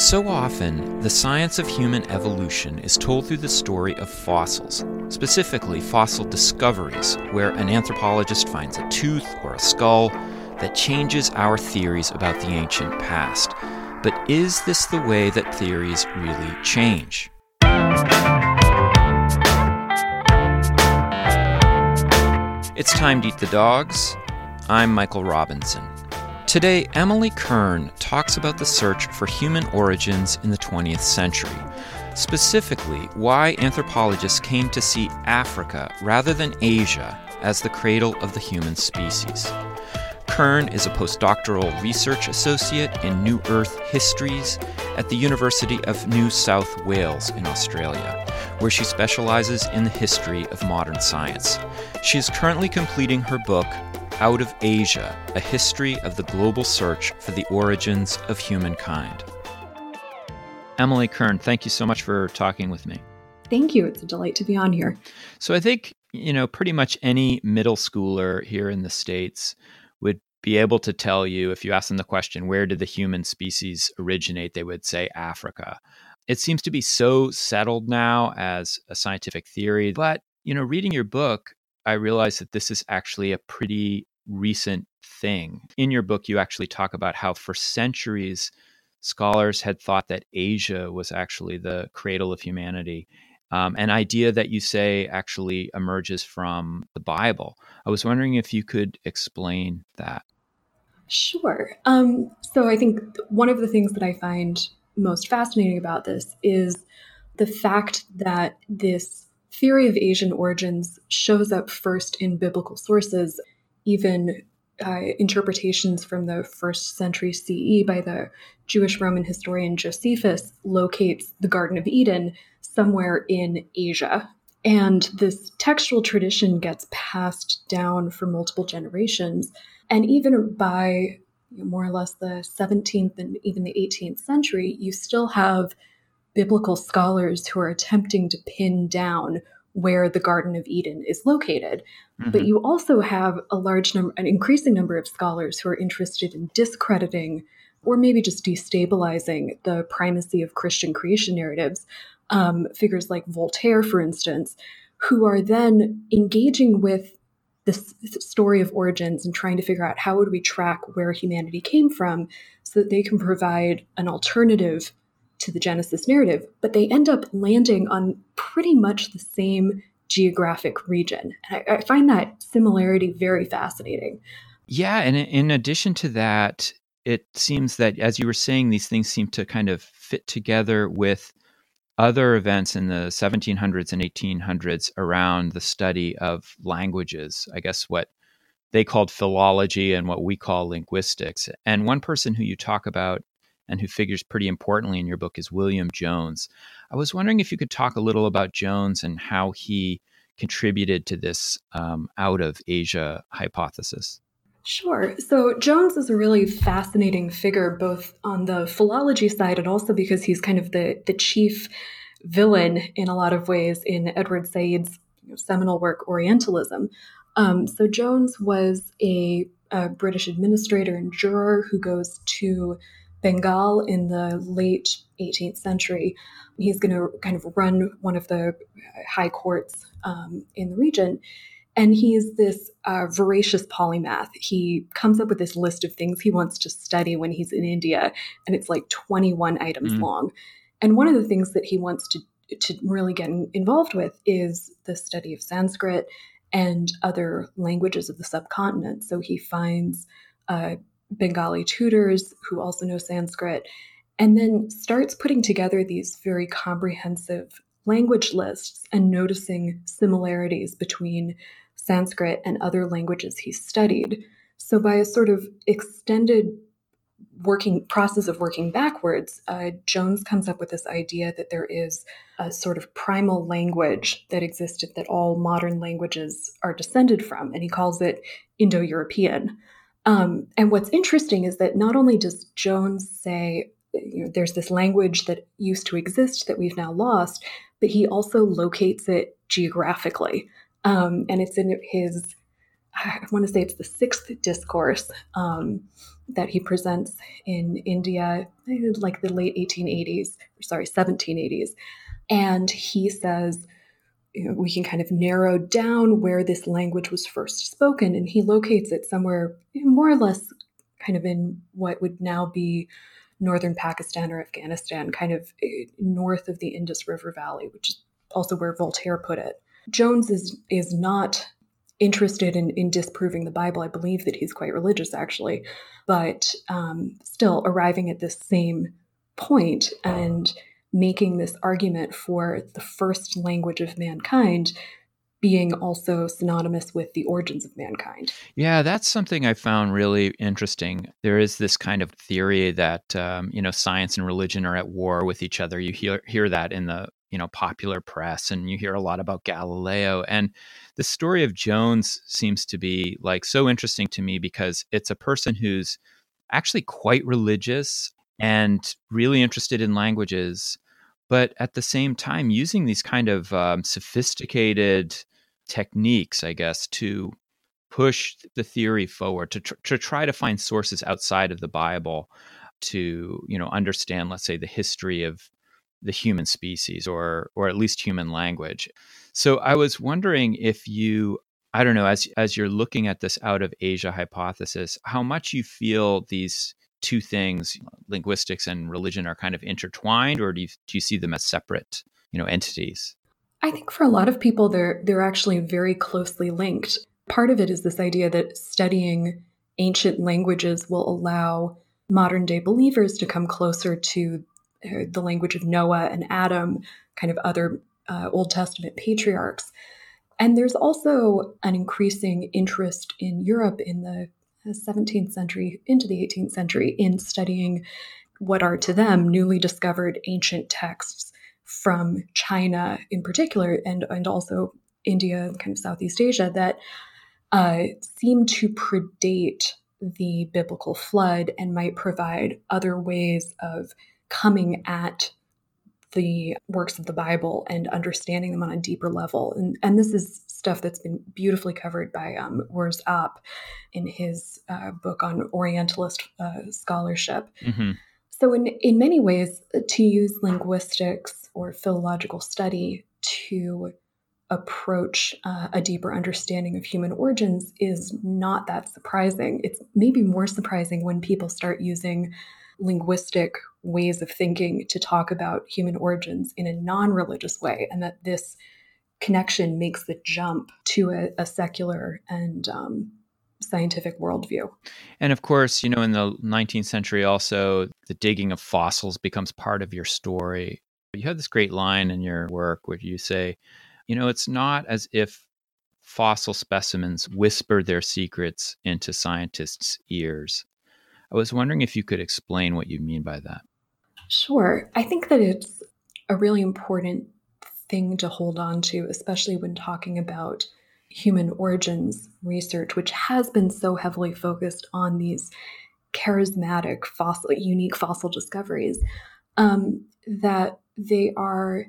So often, the science of human evolution is told through the story of fossils, specifically fossil discoveries, where an anthropologist finds a tooth or a skull that changes our theories about the ancient past. But is this the way that theories really change? It's time to eat the dogs. I'm Michael Robinson. Today, Emily Kern talks about the search for human origins in the 20th century. Specifically, why anthropologists came to see Africa rather than Asia as the cradle of the human species. Kern is a postdoctoral research associate in New Earth Histories at the University of New South Wales in Australia, where she specializes in the history of modern science. She is currently completing her book, out of Asia A History of the Global Search for the Origins of Humankind. Emily Kern, thank you so much for talking with me. Thank you. It's a delight to be on here. So, I think, you know, pretty much any middle schooler here in the States would be able to tell you if you ask them the question, where did the human species originate? They would say Africa. It seems to be so settled now as a scientific theory. But, you know, reading your book, I realized that this is actually a pretty recent thing. In your book, you actually talk about how for centuries, scholars had thought that Asia was actually the cradle of humanity. Um, an idea that you say actually emerges from the Bible. I was wondering if you could explain that. Sure. Um, so I think one of the things that I find most fascinating about this is the fact that this theory of Asian origins shows up first in biblical sources even uh, interpretations from the first century CE by the Jewish Roman historian Josephus locates the Garden of Eden somewhere in Asia. And this textual tradition gets passed down for multiple generations. And even by more or less the 17th and even the 18th century, you still have biblical scholars who are attempting to pin down where the Garden of Eden is located. Mm-hmm. But you also have a large number, an increasing number of scholars who are interested in discrediting or maybe just destabilizing the primacy of Christian creation narratives. Um, figures like Voltaire, for instance, who are then engaging with this story of origins and trying to figure out how would we track where humanity came from so that they can provide an alternative to the Genesis narrative, but they end up landing on pretty much the same geographic region. And I, I find that similarity very fascinating. Yeah, and in addition to that, it seems that as you were saying, these things seem to kind of fit together with other events in the 1700s and 1800s around the study of languages. I guess what they called philology and what we call linguistics. And one person who you talk about and who figures pretty importantly in your book is William Jones. I was wondering if you could talk a little about Jones and how he contributed to this um, out of Asia hypothesis. Sure. So Jones is a really fascinating figure, both on the philology side and also because he's kind of the, the chief villain in a lot of ways in Edward Said's you know, seminal work, Orientalism. Um, so Jones was a, a British administrator and juror who goes to Bengal in the late 18th century. He's going to kind of run one of the high courts um, in the region. And he's this uh, voracious polymath. He comes up with this list of things he wants to study when he's in India, and it's like 21 items mm. long. And one of the things that he wants to, to really get involved with is the study of Sanskrit and other languages of the subcontinent. So he finds uh, Bengali tutors who also know Sanskrit, and then starts putting together these very comprehensive language lists and noticing similarities between Sanskrit and other languages he studied. So, by a sort of extended working process of working backwards, uh, Jones comes up with this idea that there is a sort of primal language that existed that all modern languages are descended from, and he calls it Indo European. Um, and what's interesting is that not only does Jones say you know, there's this language that used to exist that we've now lost, but he also locates it geographically. Um, and it's in his I want to say it's the sixth discourse um, that he presents in India, like the late 1880s, sorry, 1780s. And he says, we can kind of narrow down where this language was first spoken, and he locates it somewhere more or less kind of in what would now be northern Pakistan or Afghanistan, kind of eh, north of the Indus River Valley, which is also where Voltaire put it. Jones is is not interested in, in disproving the Bible. I believe that he's quite religious, actually, but um, still arriving at this same point and making this argument for the first language of mankind being also synonymous with the origins of mankind. Yeah, that's something I found really interesting. There is this kind of theory that um, you know science and religion are at war with each other. You hear hear that in the you know popular press, and you hear a lot about Galileo. And the story of Jones seems to be like so interesting to me because it's a person who's actually quite religious and really interested in languages but at the same time using these kind of um, sophisticated techniques, I guess, to push the theory forward to tr- to try to find sources outside of the Bible to you know understand, let's say, the history of the human species or or at least human language. So I was wondering if you I don't know as as you're looking at this out of Asia hypothesis, how much you feel these two things, linguistics and religion, are kind of intertwined, or do you do you see them as separate, you know, entities? I think for a lot of people, they're they're actually very closely linked. Part of it is this idea that studying ancient languages will allow modern day believers to come closer to uh, the language of Noah and Adam, kind of other uh, Old Testament patriarchs. And there's also an increasing interest in Europe in the 17th uh, century into the 18th century in studying what are to them newly discovered ancient texts from China in particular, and, and also India, and kind of Southeast Asia, that uh, seem to predate the biblical flood and might provide other ways of coming at the works of the Bible and understanding them on a deeper level. And, and this is stuff that's been beautifully covered by um, Urs App in his uh, book on Orientalist uh, scholarship. Mm-hmm. So, in, in many ways, to use linguistics or philological study to approach uh, a deeper understanding of human origins is not that surprising. It's maybe more surprising when people start using linguistic ways of thinking to talk about human origins in a non religious way, and that this connection makes the jump to a, a secular and um, scientific worldview. And of course, you know, in the 19th century, also the digging of fossils becomes part of your story. You have this great line in your work where you say, you know, it's not as if fossil specimens whisper their secrets into scientists' ears. I was wondering if you could explain what you mean by that. Sure. I think that it's a really important thing to hold on to, especially when talking about human origins research, which has been so heavily focused on these charismatic fossil, unique fossil discoveries, um, that they are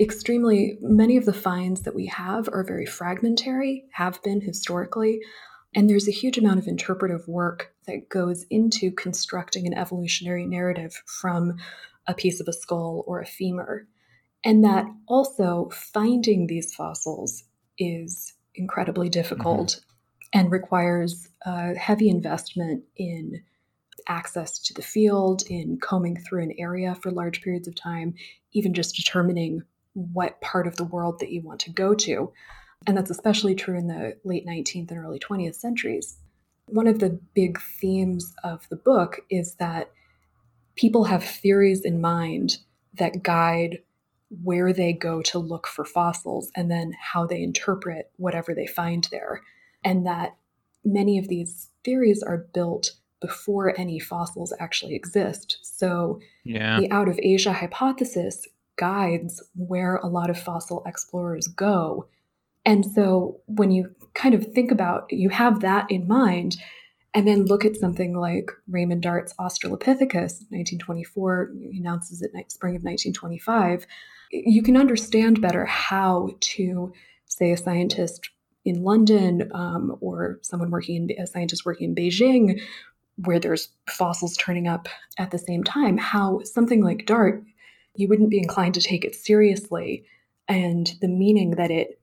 extremely, many of the finds that we have are very fragmentary, have been historically. And there's a huge amount of interpretive work that goes into constructing an evolutionary narrative from a piece of a skull or a femur. And that also finding these fossils is incredibly difficult mm-hmm. and requires a heavy investment in access to the field, in combing through an area for large periods of time, even just determining what part of the world that you want to go to. And that's especially true in the late 19th and early 20th centuries. One of the big themes of the book is that people have theories in mind that guide where they go to look for fossils and then how they interpret whatever they find there. And that many of these theories are built before any fossils actually exist. So yeah. the out of Asia hypothesis guides where a lot of fossil explorers go. And so when you kind of think about you have that in mind and then look at something like Raymond Dart's Australopithecus 1924 he announces it spring of 1925 you can understand better how to, say, a scientist in London um, or someone working in a scientist working in Beijing, where there's fossils turning up at the same time, how something like DART, you wouldn't be inclined to take it seriously. And the meaning that it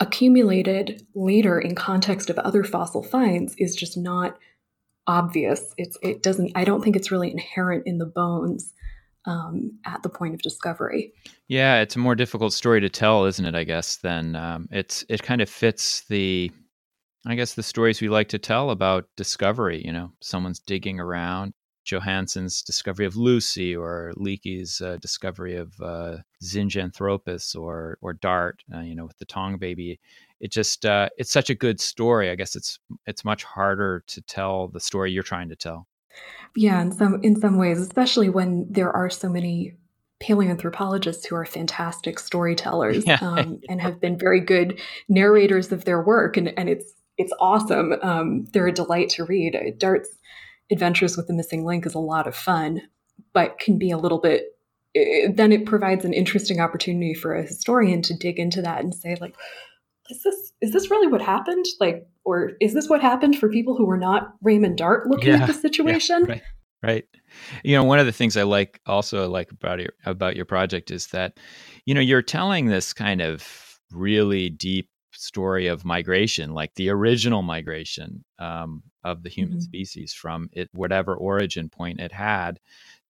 accumulated later in context of other fossil finds is just not obvious. It's it doesn't I don't think it's really inherent in the bones um, at the point of discovery. Yeah, it's a more difficult story to tell, isn't it? I guess than um, it's it kind of fits the, I guess the stories we like to tell about discovery. You know, someone's digging around. Johanson's discovery of Lucy, or Leakey's uh, discovery of uh, Zinjanthropus, or or Dart. Uh, you know, with the Taung baby, it just uh, it's such a good story. I guess it's it's much harder to tell the story you're trying to tell. Yeah, in some in some ways, especially when there are so many paleoanthropologists who are fantastic storytellers yeah. um, and have been very good narrators of their work, and, and it's it's awesome. Um, they're a delight to read. Dart's Adventures with the Missing Link is a lot of fun, but can be a little bit. It, then it provides an interesting opportunity for a historian to dig into that and say, like, is this is this really what happened? Like, or is this what happened for people who were not Raymond Dart looking yeah, at the situation? Yeah, right, right. You know, one of the things I like also like about your about your project is that, you know, you're telling this kind of really deep story of migration, like the original migration um, of the human mm-hmm. species from it whatever origin point it had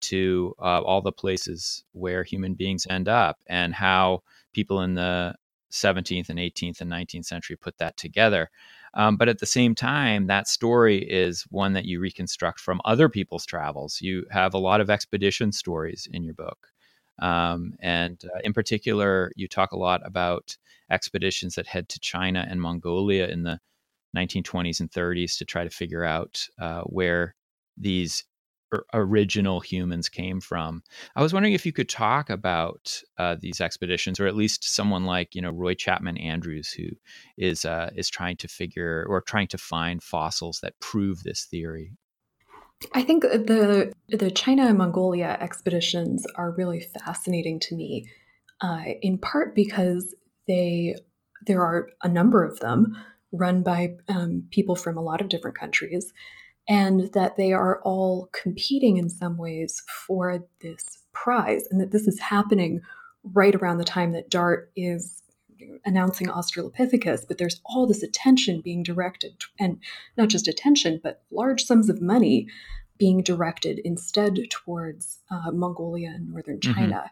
to uh, all the places where human beings end up, and how people in the 17th and 18th and 19th century put that together. Um, but at the same time, that story is one that you reconstruct from other people's travels. You have a lot of expedition stories in your book. Um, and uh, in particular, you talk a lot about expeditions that head to China and Mongolia in the 1920s and 30s to try to figure out uh, where these original humans came from. I was wondering if you could talk about uh, these expeditions, or at least someone like you know Roy Chapman Andrews, who is uh, is trying to figure or trying to find fossils that prove this theory. I think the the China Mongolia expeditions are really fascinating to me, uh, in part because they there are a number of them run by um, people from a lot of different countries and that they are all competing in some ways for this prize, and that this is happening right around the time that DART is announcing Australopithecus, but there's all this attention being directed, and not just attention, but large sums of money being directed instead towards uh, Mongolia and northern mm-hmm. China.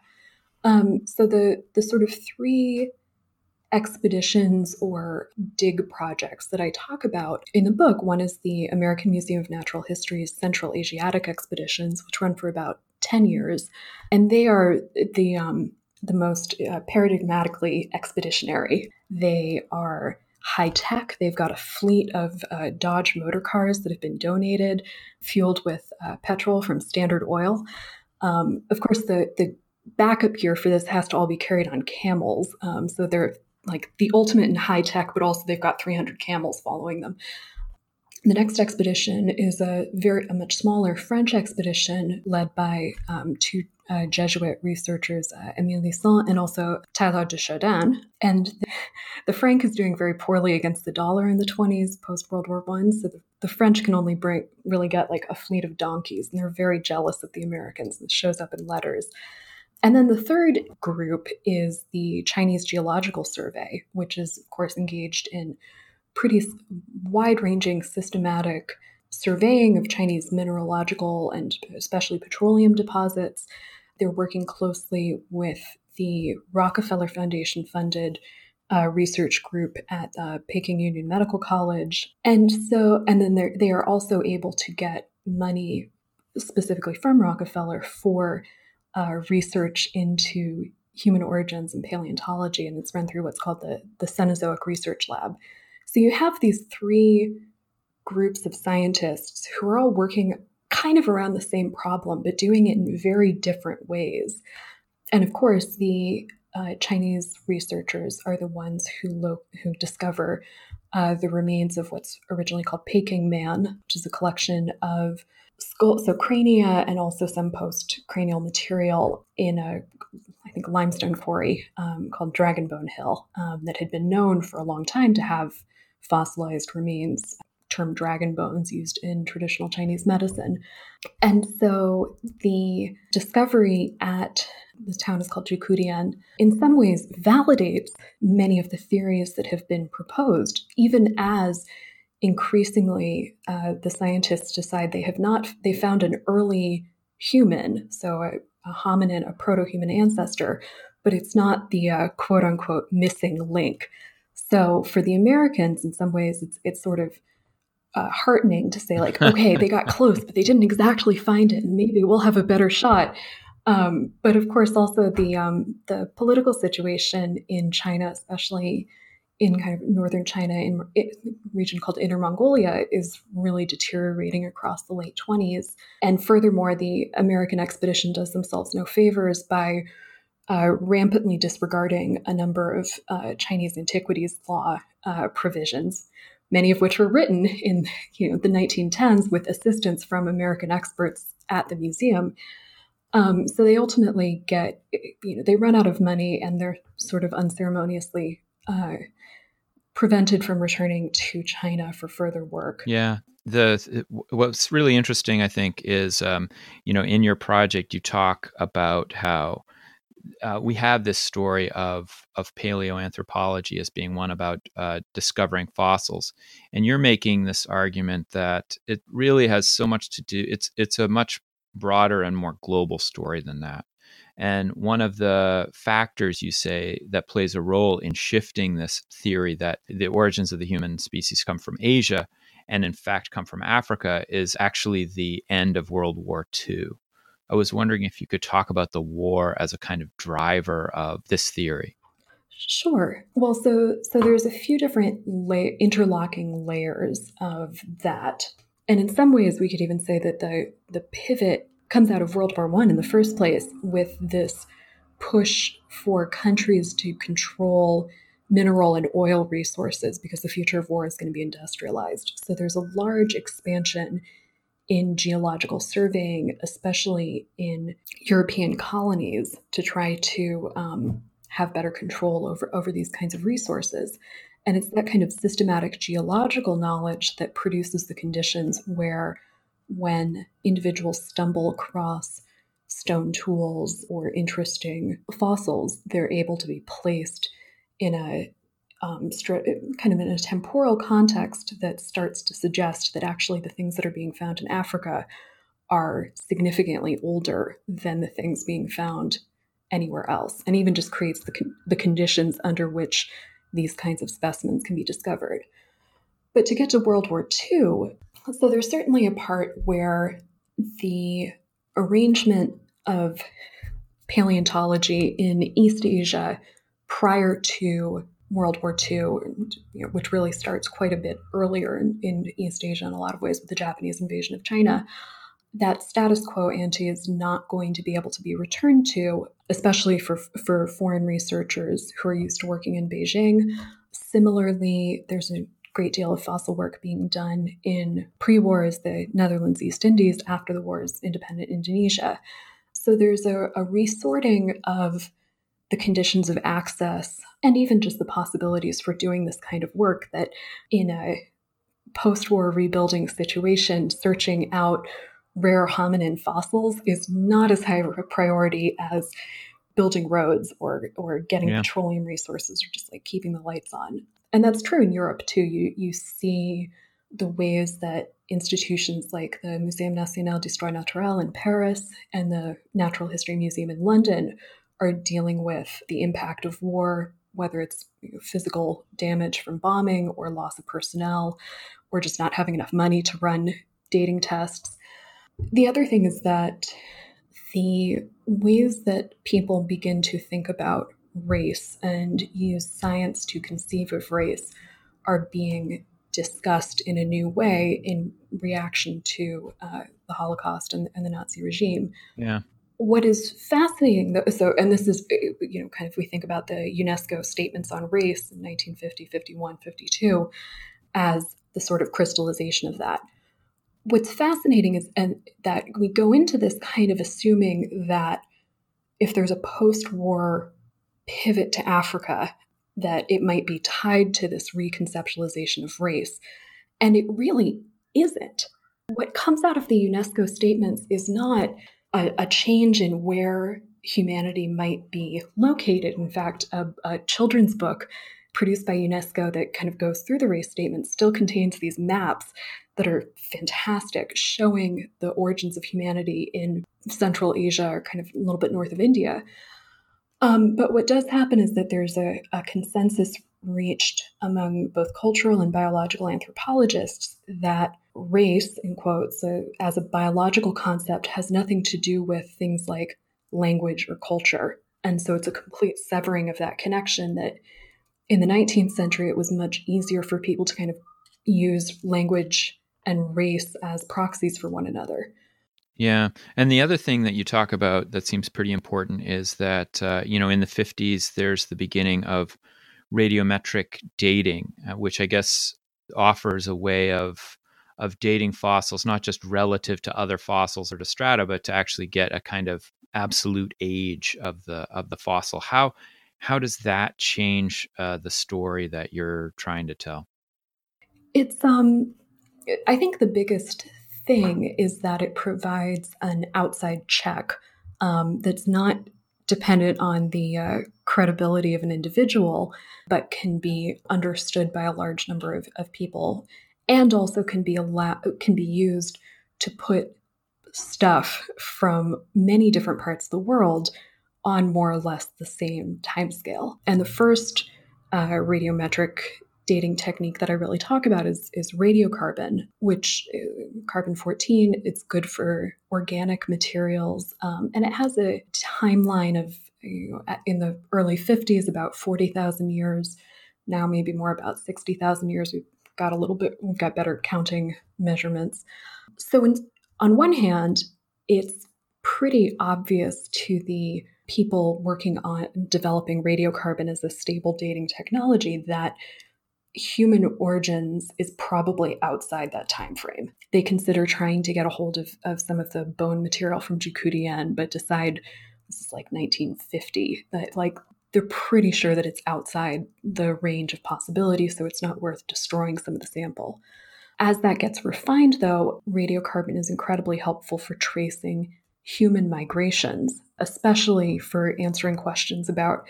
Mm-hmm. Um, so the the sort of three expeditions or dig projects that I talk about in the book. One is the American Museum of Natural History's Central Asiatic expeditions, which run for about 10 years. And they are the, um, the most uh, paradigmatically expeditionary. They are high tech. They've got a fleet of uh, Dodge motor cars that have been donated, fueled with uh, petrol from Standard Oil. Um, of course, the, the backup gear for this has to all be carried on camels. Um, so they're like the ultimate in high tech, but also they've got 300 camels following them. The next expedition is a very a much smaller French expedition led by um, two uh, Jesuit researchers, uh, Émile Licent and also Teilhard de Chardin. And the, the, franc is doing very poorly against the dollar in the 20s, post World War One. So the, the, French can only bring really get like a fleet of donkeys, and they're very jealous of the Americans. This shows up in letters. And then the third group is the Chinese Geological Survey, which is, of course, engaged in pretty wide ranging systematic surveying of Chinese mineralogical and especially petroleum deposits. They're working closely with the Rockefeller Foundation funded uh, research group at uh, Peking Union Medical College. And so, and then they are also able to get money specifically from Rockefeller for uh, research into human origins and paleontology, and it's run through what's called the, the Cenozoic Research Lab. So you have these three groups of scientists who are all working kind of around the same problem, but doing it in very different ways. And of course, the uh, Chinese researchers are the ones who lo- who discover uh, the remains of what's originally called Peking Man, which is a collection of skull, so crania and also some post cranial material in a, I think, limestone quarry um, called Dragon Bone Hill um, that had been known for a long time to have fossilized remains term dragon bones used in traditional Chinese medicine. And so the discovery at the town is called Zhoukoudian, in some ways validates many of the theories that have been proposed, even as increasingly uh, the scientists decide they have not, they found an early human, so a, a hominin, a proto human ancestor, but it's not the uh, quote unquote missing link. So for the Americans, in some ways, it's, it's sort of uh, heartening to say like, okay, they got close, but they didn't exactly find it, and maybe we'll have a better shot. Um, but of course, also the um, the political situation in China, especially in kind of northern China, in a region called Inner Mongolia, is really deteriorating across the late 20s. And furthermore, the American expedition does themselves no favors by uh, rampantly disregarding a number of uh, Chinese antiquities law uh, provisions many of which were written in you know, the 1910s with assistance from American experts at the museum. Um, so they ultimately get, you know, they run out of money and they're sort of unceremoniously uh, prevented from returning to China for further work. Yeah. The what's really interesting, I think, is um, you know in your project you talk about how uh, we have this story of of paleoanthropology as being one about uh, discovering fossils, and you're making this argument that it really has so much to do. It's it's a much broader and more global story than that. And one of the factors you say that plays a role in shifting this theory that the origins of the human species come from Asia and in fact come from Africa is actually the end of World War II. I was wondering if you could talk about the war as a kind of driver of this theory. Sure. Well, so so there's a few different la- interlocking layers of that, and in some ways, we could even say that the the pivot comes out of World War One in the first place, with this push for countries to control mineral and oil resources because the future of war is going to be industrialized. So there's a large expansion in geological surveying, especially in European colonies, to try to um, have better control over, over these kinds of resources. And it's that kind of systematic geological knowledge that produces the conditions where, when individuals stumble across stone tools or interesting fossils, they're able to be placed in a um, kind of in a temporal context that starts to suggest that actually the things that are being found in Africa are significantly older than the things being found anywhere else, and even just creates the, con- the conditions under which these kinds of specimens can be discovered. But to get to World War II, so there's certainly a part where the arrangement of paleontology in East Asia prior to World War II, you know, which really starts quite a bit earlier in, in, East Asia in a lot of ways with the Japanese invasion of China, that status quo ante is not going to be able to be returned to, especially for, for foreign researchers who are used to working in Beijing. Similarly, there's a great deal of fossil work being done in pre wars, the Netherlands, East Indies, after the wars, independent Indonesia. So there's a, a resorting of the conditions of access and even just the possibilities for doing this kind of work that in a post-war rebuilding situation searching out rare hominin fossils is not as high a priority as building roads or or getting yeah. petroleum resources or just like keeping the lights on and that's true in Europe too you you see the ways that institutions like the Muséum National d'Histoire Naturelle in Paris and the Natural History Museum in London are dealing with the impact of war, whether it's physical damage from bombing or loss of personnel or just not having enough money to run dating tests. The other thing is that the ways that people begin to think about race and use science to conceive of race are being discussed in a new way in reaction to uh, the Holocaust and, and, the Nazi regime. Yeah what is fascinating though so and this is uh, you know kind of we think about the unesco statements on race in 1950 51 52 as the sort of crystallization of that what's fascinating is and that we go into this kind of assuming that if there's a post-war pivot to africa that it might be tied to this reconceptualization of race. And it really isn't. What comes out of the UNESCO statements is not a, a change in where humanity might be located. In fact, a, a children's book produced by UNESCO that kind of goes through the race statement still contains these maps that are fantastic, showing the origins of humanity in Central Asia or kind of a little bit north of India. Um, but what does happen is that there's a, a consensus reached among both cultural and biological anthropologists that race, in quotes, uh, as a biological concept has nothing to do with things like language or culture. And so it's a complete severing of that connection that in the 19th century, it was much easier for people to kind of use language and race as proxies for one another. Yeah. And the other thing that you talk about that seems pretty important is that, uh, you know, in the 50s, there's the beginning of radiometric dating, uh, which I guess offers a way of of dating fossils not just relative to other fossils or to strata but to actually get a kind of absolute age of the of the fossil. How how does that change uh, the story that you're trying to tell? It's um i think the biggest thing is that it provides an outside check um, that's not dependent on the uh, credibility of an individual, but can be understood by a large number of, of people, and also can be allow- can be used to put stuff from many different parts of the world on more or less the same timescale. And the first uh, radiometric dating technique that I really talk about is, is radiocarbon, which uh, carbon 14, it's good for organic materials. Um, and it has a timeline of, you know, in the early 50s, about 40,000 years. Now, maybe more about 60,000 years. We've got a little bit, we've got better counting measurements. So, in, on one hand, it's pretty obvious to the people working on developing radiocarbon as a stable dating technology that human origins is probably outside that time frame. They consider trying to get a hold of, of some of the bone material from Zhoukoudian, but decide this is like 1950 that like they're pretty sure that it's outside the range of possibility, so it's not worth destroying some of the sample. As that gets refined, though, radiocarbon is incredibly helpful for tracing human migrations, especially for answering questions about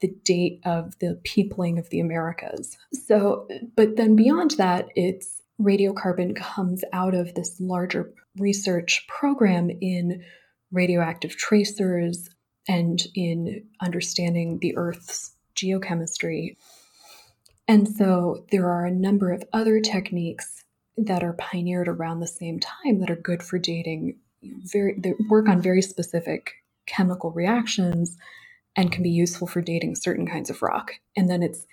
the date of the peopling of the Americas. So, but then beyond that, it's radiocarbon comes out of this larger research program in radioactive tracers and in understanding the Earth's geochemistry. And so there are a number of other techniques that are pioneered around the same time that are good for dating very work on very specific chemical reactions and can be useful for dating certain kinds of rock. And then it's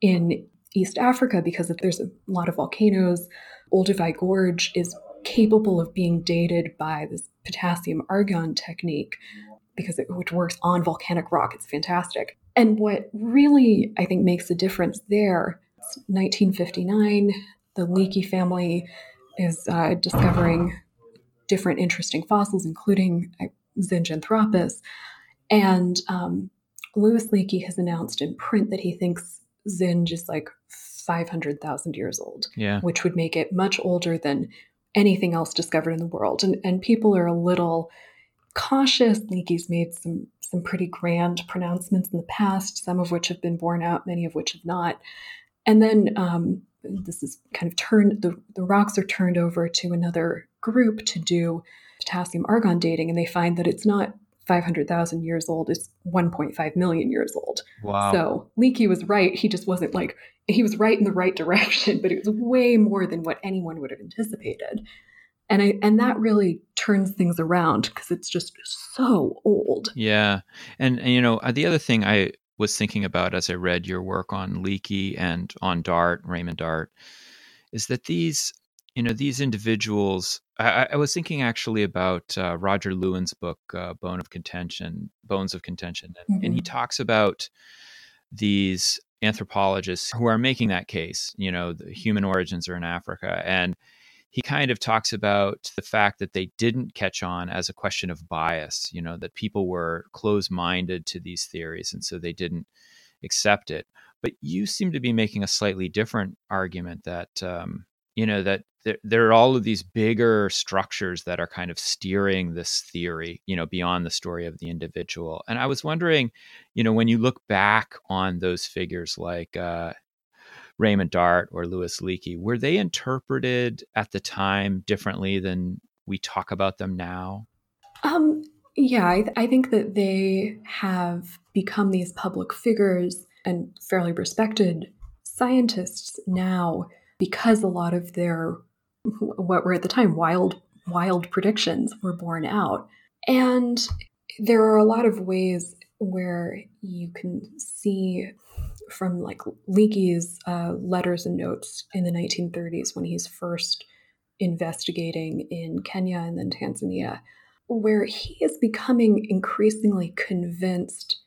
in East Africa because there's a lot of volcanoes. Olduvai Gorge is capable of being dated by this potassium argon technique because it which works on volcanic rock. It's fantastic. And what really I think makes a difference there, 1959, the Leakey family is uh, discovering different interesting fossils, including uh, Zinjanthropus. And um, Louis Leakey has announced in print that he thinks Zinj is like 500,000 years old, yeah. which would make it much older than anything else discovered in the world. And, and people are a little cautious. Leakey's made some, some pretty grand pronouncements in the past, some of which have been borne out, many of which have not. And then um, this is kind of turned, the, the rocks are turned over to another group to do potassium argon dating, and they find that it's not 500,000 years old is 1.5 million years old. Wow. So Leakey was right. He just wasn't like, he was right in the right direction, but it was way more than what anyone would have anticipated. And I, and that really turns things around because it's just so old. Yeah. And, and, you know, uh, the other thing I was thinking about as I read your work on Leakey and on Dart, Raymond Dart, is that these you know these individuals I, I was thinking actually about uh, Roger Lewin's book uh, bone of contention bones of contention and, mm-hmm. and, he mm-hmm. talks about these anthropologists who are making that case you know the human origins are in africa and he kind of talks about the fact that they didn't catch on as a question of bias you know that people were close-minded to these theories and so they didn't accept it. But you seem to be making a slightly different argument that um, you know that there, there, are all of these bigger structures that are kind of steering this theory, you know, beyond the story of the individual. And I was wondering, you know, when you look back on those figures like uh, Raymond Dart or Louis Leakey, were they interpreted at the time differently than we talk about them now? Um, yeah, I, I think that they have become these public figures and fairly respected scientists now because a lot of their what were at the time wild wild predictions were borne out. And there are a lot of ways where you can see from like Leakey's uh, letters and notes in the 1930s when he's first investigating in Kenya and then Tanzania, where he is becoming increasingly convinced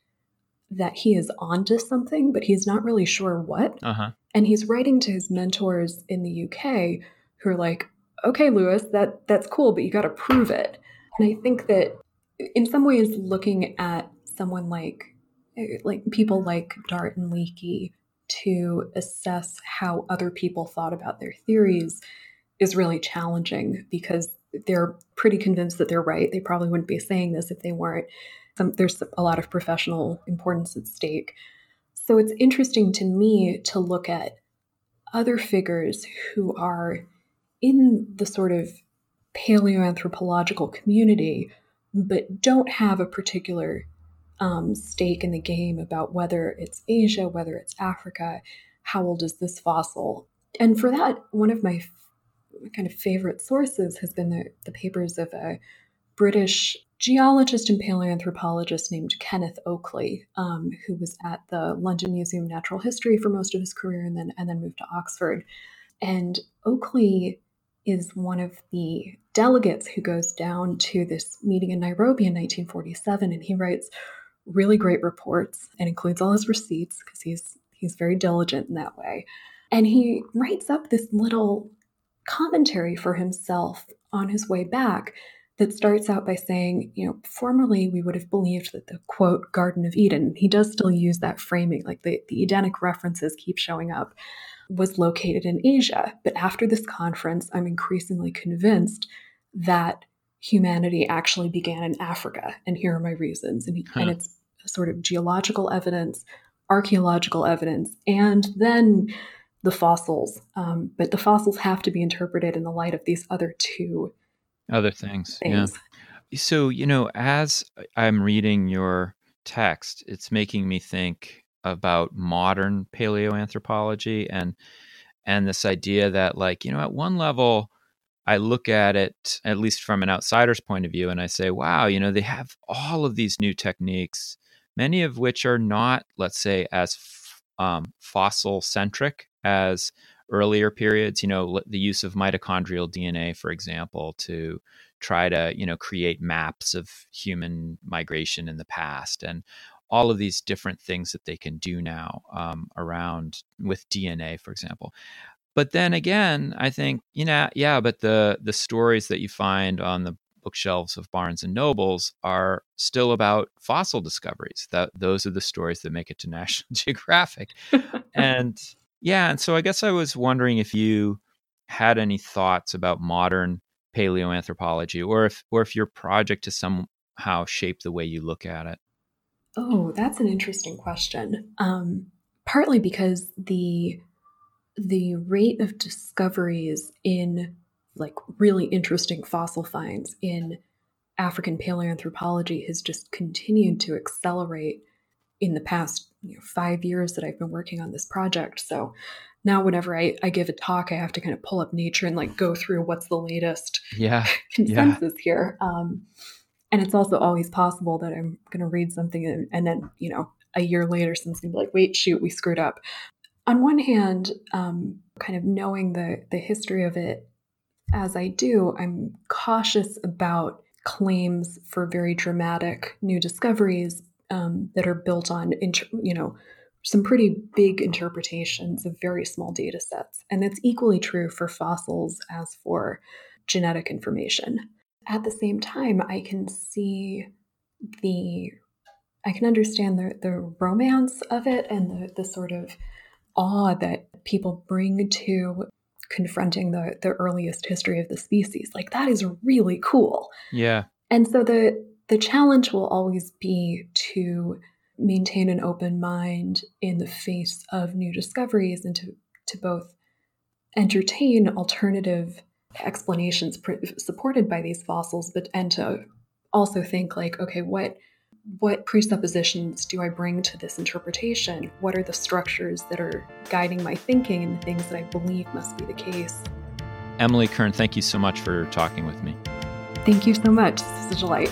that he is onto something, but he's not really sure what. Uh-huh. And he's writing to his mentors in the UK who are like, okay, Louis, that that's cool, but you got to prove it. And I think that in some ways, looking at someone like like people like Dart and Leakey to assess how other people thought about their theories is really challenging because they're pretty convinced that they're right. They probably wouldn't be saying this if they weren't. Some, there's a lot of professional importance at stake. So it's interesting to me to look at other figures who are in the sort of paleoanthropological community, but don't have a particular um, stake in the game about whether it's Asia, whether it's Africa, how old is this fossil? And for that, one of my f- kind of favorite sources has been the, the papers of a British geologist and paleoanthropologist named Kenneth Oakley, um, who was at the London Museum of Natural History for most of his career and then and then moved to Oxford. And Oakley is one of the delegates who goes down to this meeting in Nairobi in 1947, and he writes really great reports and includes all his receipts because he's he's very diligent in that way. And he writes up this little commentary for himself on his way back that starts out by saying, you know, formerly we would have believed that the quote Garden of Eden, he does still use that framing, like the, the Edenic references keep showing up, was located in Asia. But after this conference, I'm increasingly convinced that humanity actually began in Africa. And here are my reasons. And, he, huh. and it's sort of geological evidence, archaeological evidence, and then the fossils. Um, but the fossils have to be interpreted in the light of these other two other things. things. Yeah. So, you know, as I'm reading your text, it's making me think about modern paleoanthropology and and this idea that like, you know, at one level I look at it at least from an outsider's point of view and I say, wow, you know, they have all of these new techniques many of which are not, let's say, as f- um, fossil centric as earlier periods. You know, the use of mitochondrial DNA, for example, to try to you know create maps of human migration in the past and all of these different things that they can do now um, around with DNA, for example. But then again, I think you know, yeah, but the the stories that you find on the bookshelves of Barnes and Nobles are still about fossil discoveries. That those are the stories that make it to National Geographic. and yeah, and so I guess I was wondering if you had any thoughts about modern paleoanthropology or if or if your project has somehow shaped the way you look at it. Oh, that's an interesting question. Um, partly because the the rate of discoveries in like really interesting fossil finds in African paleoanthropology has just continued to accelerate in the past you know, five years that I've been working on this project. So now whenever I, I give a talk, I have to kind of pull up nature and like go through what's the latest yeah, consensus yeah. here. Um, and it's also always possible that I'm going to read something and, and, then, you know, a year later, someone's going to be like, wait, shoot, we screwed up. On one hand, um, kind of knowing the, the history of it as I do, I'm cautious about claims for very dramatic new discoveries um, that are built on, you know, some pretty big interpretations of very small data sets. And that's equally true for fossils as for genetic information. At the same time, I can see the I can understand the, the romance of it and the, the sort of awe that people bring to confronting the, the earliest history of the species. Like that is really cool. Yeah. And so the the challenge will always be to maintain an open mind in the face of new discoveries and to, to both entertain alternative explanations pr- supported by these fossils, but and to also think like, okay, what what presuppositions do I bring to this interpretation? What are the structures that are guiding my thinking and the things that I believe must be the case? Emily Kern, thank you so much for talking with me. Thank you so much. This is a delight.